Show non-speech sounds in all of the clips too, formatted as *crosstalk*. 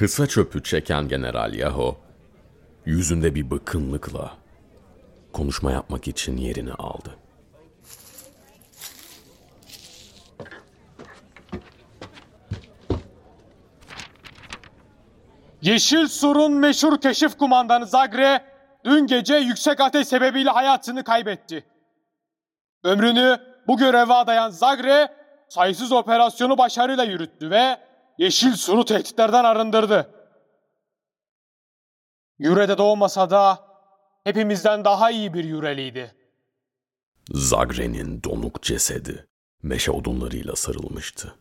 Kısa çöpü çeken General Yaho, yüzünde bir bıkkınlıkla konuşma yapmak için yerini aldı. Yeşil Sur'un meşhur keşif kumandanı Zagre dün gece yüksek ateş sebebiyle hayatını kaybetti. Ömrünü bu göreve adayan Zagre sayısız operasyonu başarıyla yürüttü ve Yeşil Sur'u tehditlerden arındırdı. Yüre'de doğmasa da hepimizden daha iyi bir Yüreliydi. Zagre'nin donuk cesedi meşe odunlarıyla sarılmıştı.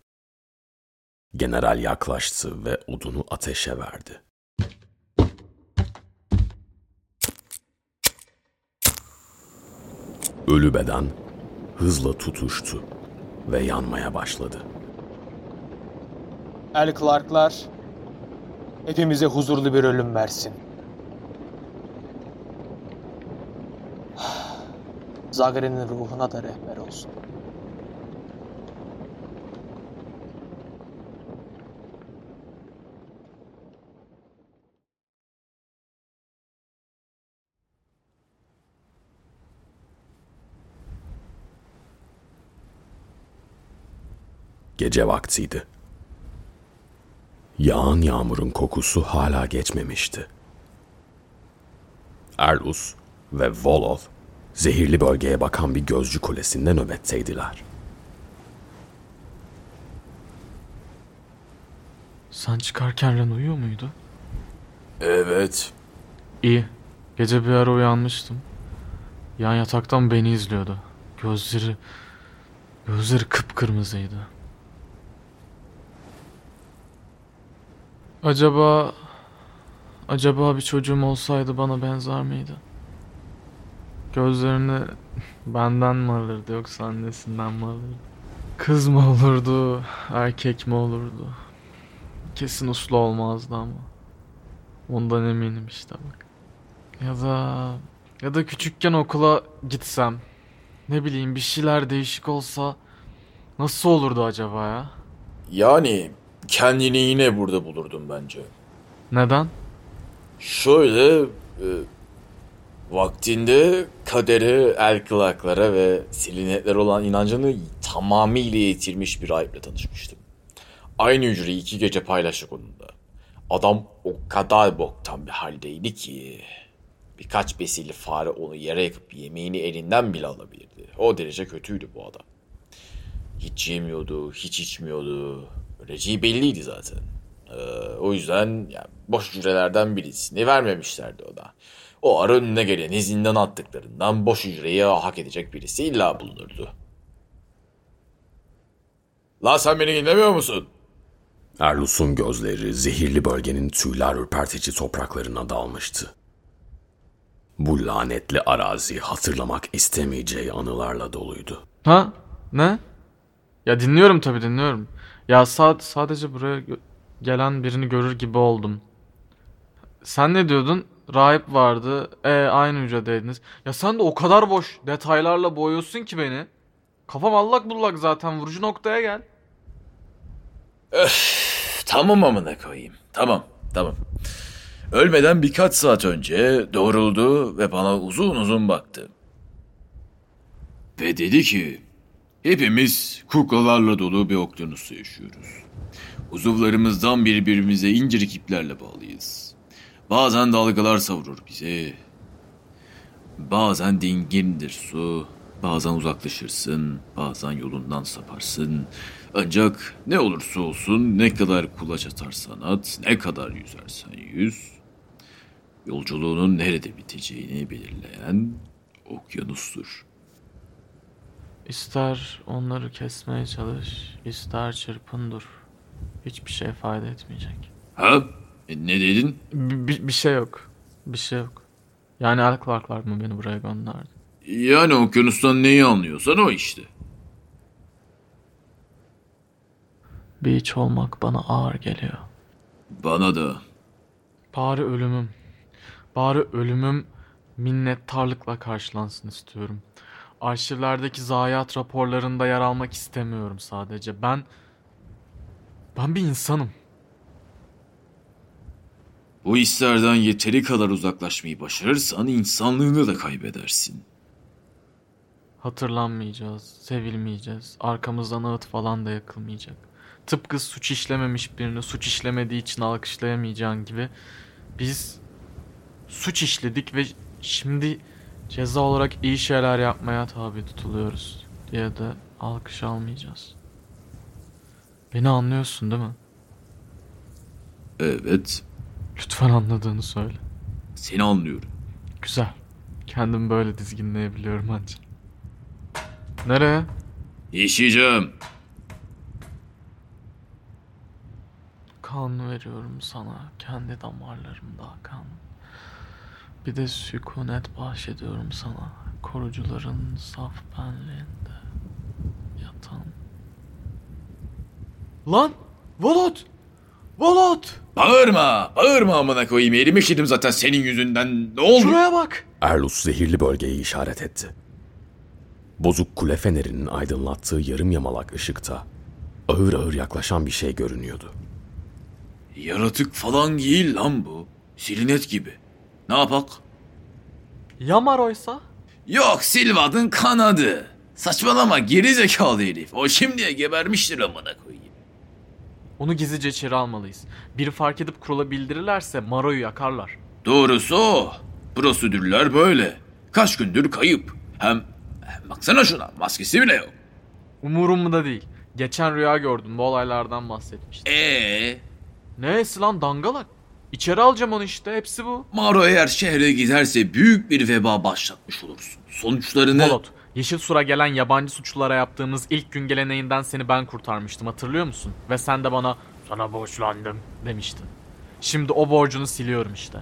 General yaklaştı ve odunu ateşe verdi. Ölü beden hızla tutuştu ve yanmaya başladı. El Clark'lar hepimize huzurlu bir ölüm versin. Zagre'nin ruhuna da rehber olsun. Gece vaktiydi. Yağan yağmurun kokusu hala geçmemişti. Erlus ve Volov zehirli bölgeye bakan bir gözcü kulesinde nöbetteydiler. Sen çıkarken Ren uyuyor muydu? Evet. İyi. Gece bir ara uyanmıştım. Yan yataktan beni izliyordu. Gözleri... Gözleri kıpkırmızıydı. Acaba... Acaba bir çocuğum olsaydı bana benzer miydi? Gözlerini *laughs* benden mi alırdı yoksa annesinden mi alırdı? Kız mı olurdu, erkek mi olurdu? Kesin uslu olmazdı ama. Ondan eminim işte bak. Ya da ya da küçükken okula gitsem. Ne bileyim bir şeyler değişik olsa nasıl olurdu acaba ya? Yani kendini yine burada bulurdum bence. Neden? Şöyle e, vaktinde kadere, el kılaklara ve silinetlere olan inancını tamamıyla yitirmiş bir rahiple tanışmıştım. Aynı hücreyi iki gece paylaştık onunla. Adam o kadar boktan bir haldeydi ki birkaç besili fare onu yere yakıp yemeğini elinden bile alabilirdi. O derece kötüydü bu adam. Hiç yemiyordu, hiç içmiyordu. Öleceği belliydi zaten. Ee, o yüzden yani boş hücrelerden birisini vermemişlerdi ona. O ara önüne geleni zindan attıklarından boş hücreyi hak edecek birisi illa bulunurdu. La sen beni dinlemiyor musun? Erlus'un gözleri zehirli bölgenin tüyler ürpertici topraklarına dalmıştı. Bu lanetli arazi hatırlamak istemeyeceği anılarla doluydu. Ha? Ne? Ya dinliyorum tabii dinliyorum. Ya sad sadece buraya gelen birini görür gibi oldum. Sen ne diyordun? Rahip vardı. E aynı hücredeydiniz. Ya sen de o kadar boş detaylarla boyuyorsun ki beni. Kafam allak bullak zaten vurucu noktaya gel. Tamam amına koyayım. Tamam, tamam. Ölmeden birkaç saat önce doğruldu ve bana uzun uzun baktı. Ve dedi ki, hepimiz kuklalarla dolu bir okyanusta yaşıyoruz. Uzuvlarımızdan birbirimize incir iplerle bağlıyız. Bazen dalgalar savurur bizi. Bazen dingindir su, bazen uzaklaşırsın, bazen yolundan saparsın. Ancak ne olursa olsun ne kadar kulaç atarsan at, ne kadar yüzersen yüz, yolculuğunun nerede biteceğini belirleyen okyanustur. İster onları kesmeye çalış, ister çırpın dur. Hiçbir şey fayda etmeyecek. Ha? E, ne dedin? Bir, bir, şey yok. Bir şey yok. Yani El Clark'lar mı beni buraya gönderdi? Yani okyanustan neyi anlıyorsan o işte. Bir iç olmak bana ağır geliyor. Bana da. Bari ölümüm. Bari ölümüm minnettarlıkla karşılansın istiyorum. Arşivlerdeki zayiat raporlarında yer almak istemiyorum sadece. Ben... Ben bir insanım. Bu hislerden yeteri kadar uzaklaşmayı başarırsan insanlığını da kaybedersin. Hatırlanmayacağız, sevilmeyeceğiz. Arkamızdan ağıt falan da yakılmayacak. Tıpkı suç işlememiş birini suç işlemediği için alkışlayamayacağın gibi biz suç işledik ve şimdi ceza olarak iyi şeyler yapmaya tabi tutuluyoruz diye de alkış almayacağız. Beni anlıyorsun değil mi? Evet, Lütfen anladığını söyle. seni anlıyorum. Güzel. Kendimi böyle dizginleyebiliyorum ancak. Nereye? Yaşayacağım. Kan veriyorum sana. Kendi damarlarımda kan. Bir de sükunet bahşediyorum sana. Korucuların saf benliğinde yatan. Lan! Volut! Volut! Bağırma, bağırma amına koyayım. Elimi işledim zaten senin yüzünden. Ne oldu? Şuraya bak! Erlus zehirli bölgeyi işaret etti. Bozuk kule fenerinin aydınlattığı yarım yamalak ışıkta ağır ağır yaklaşan bir şey görünüyordu. Yaratık falan değil lan bu. Silinet gibi. Ne yapak? Yamaroysa? Yok Silva'nın kanadı. Saçmalama geri zekalı herif. O şimdiye gebermiştir amına koyayım. Onu gizlice içeri almalıyız. Biri fark edip kurula bildirirlerse Maro'yu yakarlar. Doğrusu o. Prosedürler böyle. Kaç gündür kayıp. Hem, hem baksana şuna maskesi bile yok. Umurumda değil. Geçen rüya gördüm. Bu olaylardan bahsetmiştim. Ee, Neyse lan dangalak. İçeri alacağım onu işte. Hepsi bu. Maro eğer şehre giderse büyük bir veba başlatmış olursun. Sonuçlarını... Molot. Yeşil Sur'a gelen yabancı suçlulara yaptığımız ilk gün geleneğinden seni ben kurtarmıştım hatırlıyor musun? Ve sen de bana sana borçlandım demiştin. Şimdi o borcunu siliyorum işte.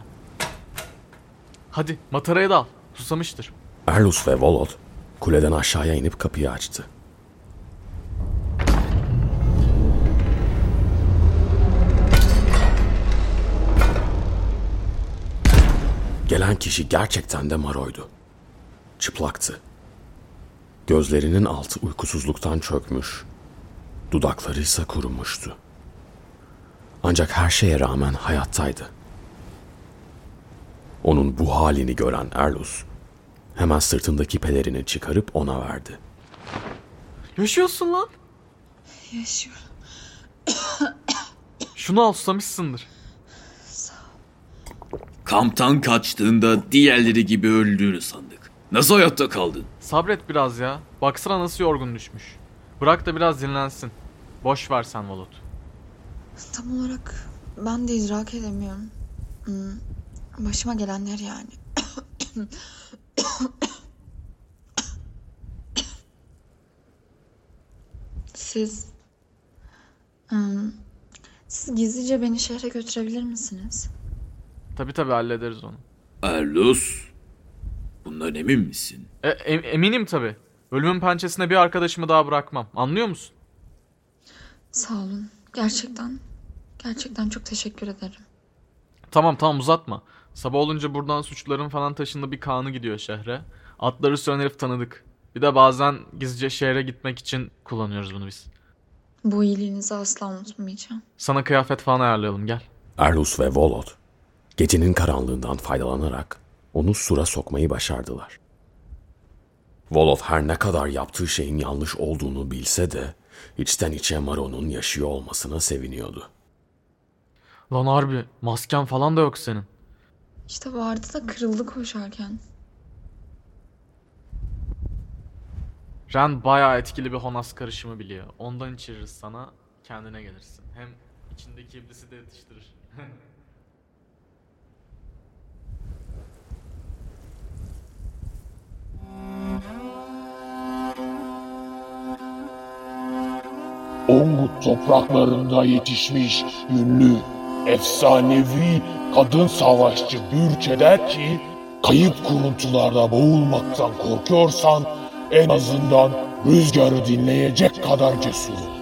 Hadi matarayı da al. Susamıştır. Erlus ve Volod kuleden aşağıya inip kapıyı açtı. Gelen kişi gerçekten de Maro'ydu. Çıplaktı. Gözlerinin altı uykusuzluktan çökmüş. Dudakları ise kurumuştu. Ancak her şeye rağmen hayattaydı. Onun bu halini gören Erlus hemen sırtındaki pelerini çıkarıp ona verdi. Yaşıyorsun lan. Yaşıyorum. Şunu al susamışsındır. Kamptan kaçtığında diğerleri gibi öldüğünü sandık. Nasıl hayatta kaldın? Sabret biraz ya. Baksana nasıl yorgun düşmüş. Bırak da biraz dinlensin. Boş ver sen Volut. Tam olarak ben de idrak edemiyorum. Hmm, Başıma gelenler yani. Siz... Hmm, Siz gizlice beni şehre götürebilir misiniz? Tabi tabi hallederiz onu. Erlus. Bundan emin misin? E, em- eminim tabi. Ölümün pençesine bir arkadaşımı daha bırakmam. Anlıyor musun? Sağ olun. Gerçekten, gerçekten çok teşekkür ederim. Tamam tamam uzatma. Sabah olunca buradan suçluların falan taşında bir kanı gidiyor şehre. Atları süren herif tanıdık. Bir de bazen gizlice şehre gitmek için kullanıyoruz bunu biz. Bu iyiliğinizi asla unutmayacağım. Sana kıyafet falan ayarlayalım gel. Erlus ve Volod gecenin karanlığından faydalanarak onu sura sokmayı başardılar. Volod her ne kadar yaptığı şeyin yanlış olduğunu bilse de içten içe Maro'nun yaşıyor olmasına seviniyordu. Lan harbi masken falan da yok senin. İşte vardı da kırıldı koşarken. Ren bayağı etkili bir Honas karışımı biliyor. Ondan içiririz sana kendine gelirsin. Hem içindeki iblisi de yatıştırır. *laughs* Ongut topraklarında yetişmiş ünlü, efsanevi kadın savaşçı Bürçe der ki, kayıp kuruntularda boğulmaktan korkuyorsan en azından rüzgarı dinleyecek kadar cesur.